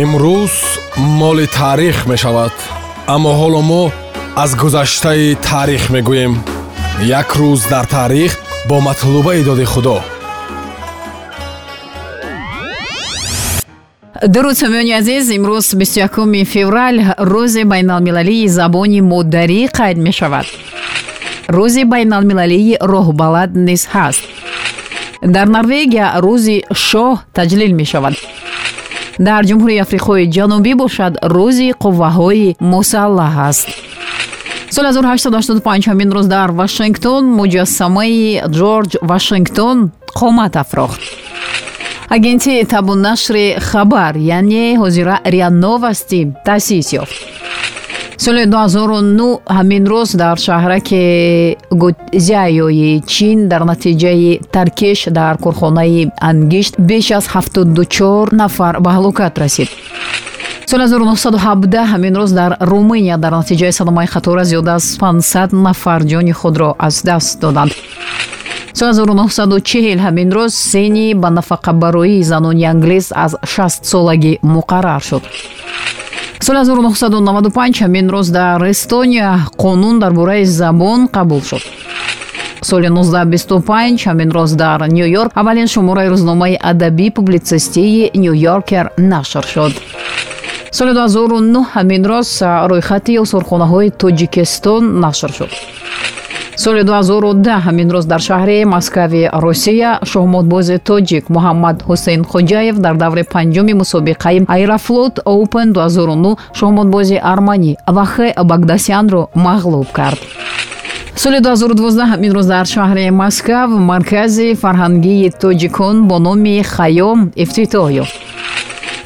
имрӯз моли таърих мешавад аммо ҳоло мо аз гузаштаи таърих мегӯем. Як рӯз дар таърих бо матлубаи доди худо. Дуруд сомиёни азиз имрӯз 21 феврал рӯзи байналмилалии забони модарӣ қайд мешавад? Рӯзи байналмилалии роҳбалад низ ҳаст. Дар норвегия рӯзи шоҳ таҷлил мешавад дар ҷумҳурии африқои ҷанубӣ бошад рӯзи қувваҳои мусаллаҳ аст. Соли 1885 ҳамин рӯз дар вашингтон муҷассамаи ҷорҷ вашингтон қомат афрохт. Агентии табунашри хабар яъне ҳозира риа новости таъсис ёфт соли 2009 ҳамин рӯз дар шаҳраки гутзяёи чин дар натиҷаи таркиш дар корхонаи ангишт беш аз 74 нафар ба ҳалокат расид. Соли 1917 ҳамин рӯз дар румыния дар натиҷаи садамаи қатора зиёда аз 500 нафар ҷони худро аз даст доданд. Соли 1940 ҳамин рӯз сенни ба нафақабароии занони англис аз 60 солагӣ муқаррар шуд соли 1995 ҳамин рӯз дар эстония қонун дар бораи забон қабул шуд. соли 1925 ҳамин рӯз дар ню йорк аввалин шумораи рӯзномаи адабӣ публитсистии ню йоркер нашр шуд. соли 2009 ҳамин рӯз рӯйхати осорхонаҳои тоҷикистон нашр шуд соли 2010 ҳамин рӯз дар шаҳри москави русия шоҳмотбози тоҷик муҳаммад ҳусейн хоҷаев дар даври панҷуми мусобиқаи аэрофлот опен 2009 шоҳмотбози арманӣ вахе багдасянро мағлуб кард. Соли 2012 ҳамин рӯз дар шаҳри москав маркази фарҳангии тоҷикон бо номи хаём ифтитоҳ ёфт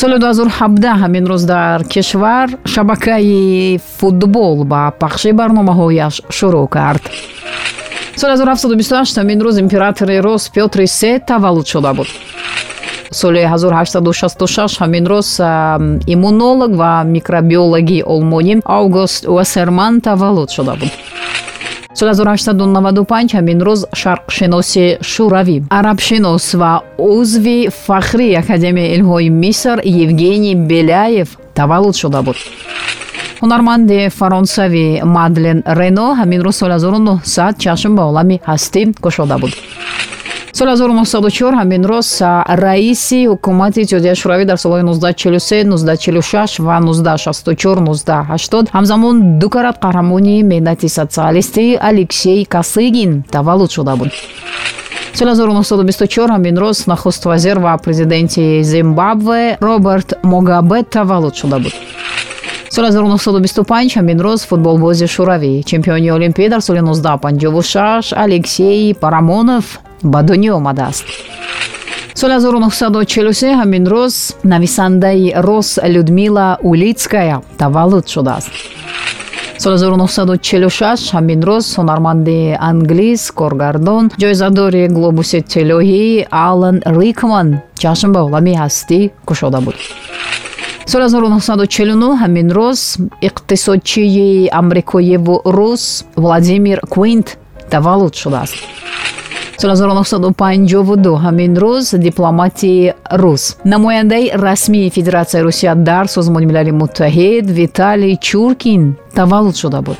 соли 2017 ҳамин рӯз дар кишвар шабакаи футбол ба пахши барномаҳояш шурӯъ кард соли 1728 ҳамин рӯз императори рус петри се таваллуд шуда буд. Соли 1866 ҳамин рӯз иммунолог ва микробиологи олмонӣ август вассерман таваллуд шуда буд. Соли 1895 ҳамин рӯз шарқшиноси шӯравӣ арабшинос ва узви фахрии академияи илмҳои миср евгений беляев таваллуд шуда буд ҳунарманди фаронсавӣ мадлен рено ҳамин рӯз соли 1900 чашм ба олами ҳастӣ кушода буд. соли 1904 ҳамин рӯз раиси ҳукумати иттиҳодияи шӯравӣ дар солҳои 1943 1946 ва 1964 1980 ҳамзамон ду карат қаҳрамони меҳнати социалистӣ алексей косыгин таваллуд шуда буд. соли 1924 ҳамин рӯз нахуст вазир ва президенти зимбабве роберт могабе таваллуд шуда буд соли 1925 ҳамин рӯз футболбози шӯравӣ. Чемпиони олимпия дар соли 1956 алексей парамонов ба дунё омадааст. Соли 1943 ҳамин рӯз нависандаи рус людмила улицкая таваллуд шудааст. Соли 1946 ҳамин рӯз ҳунарманди англис коргардон ҷоизадори глобуси тиллоҳӣ алан рикман ҷашн ба олами ҳастӣ кушода буд соли 1949 ҳамин рӯз иқтисодчии амрикоеву рус владимир квинт таваллуд шудааст. соли 1952 ҳамин рӯз дипломати рус. Намояндаи расмии федератсияи русия дар созмони милали муттаҳид виталий чуркин таваллуд шуда буд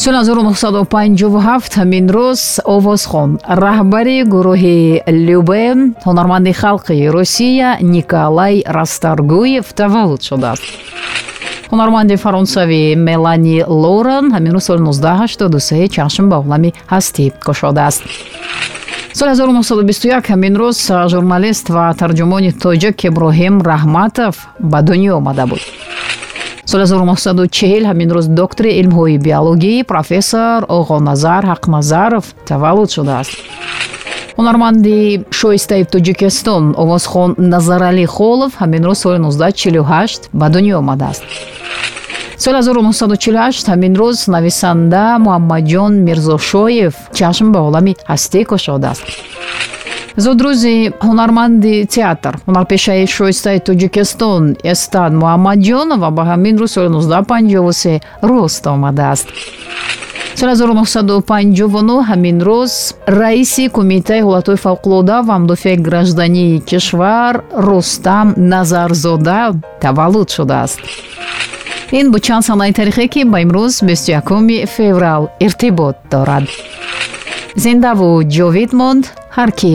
соли 1957 ҳамин рӯз овозхон раҳбари гурӯҳи любе ҳунарманди халқи русия николай расторгуев таваллуд шудааст. Ҳунарманди фаронсавӣ мелани лорен ҳамин рӯз соли 1983 чашм ба олами ҳастӣ кушодааст. Соли 1921 ҳамин рӯз журналист ва тарҷумони тоҷик иброҳим раҳматов ба дунё омада буд соли 1940 ҳамин рӯз доктори илмҳои биологӣ профессор оғоназар ҳақназаров таваллуд шудааст. Ҳунарманди шоистаи тоҷикистон овозхон назаралӣ холов ҳамин рӯз соли 1948 ба дунё омадааст. Соли 1948 ҳамин рӯз нависанда муҳаммадҷон мирзошоев чашм ба олами ҳастӣ кушодааст зудрӯзи ҳунарманди театр ҳунарпешаи шоистаи тоҷикистон эстад муҳаммадҷонова ба ҳамин рӯз соли 1953 рост омадааст. Соли 1959 ҳамин рӯз раиси кумитаи ҳолатҳои фавқулода ва мудофиаи граждании кишвар рустам назарзода таваллуд шудааст. Ин бо чанд санаи таърихе ки ба имрӯз 21 феврал иртибот дорад. Зиндаву ҷовид монд ҳар ки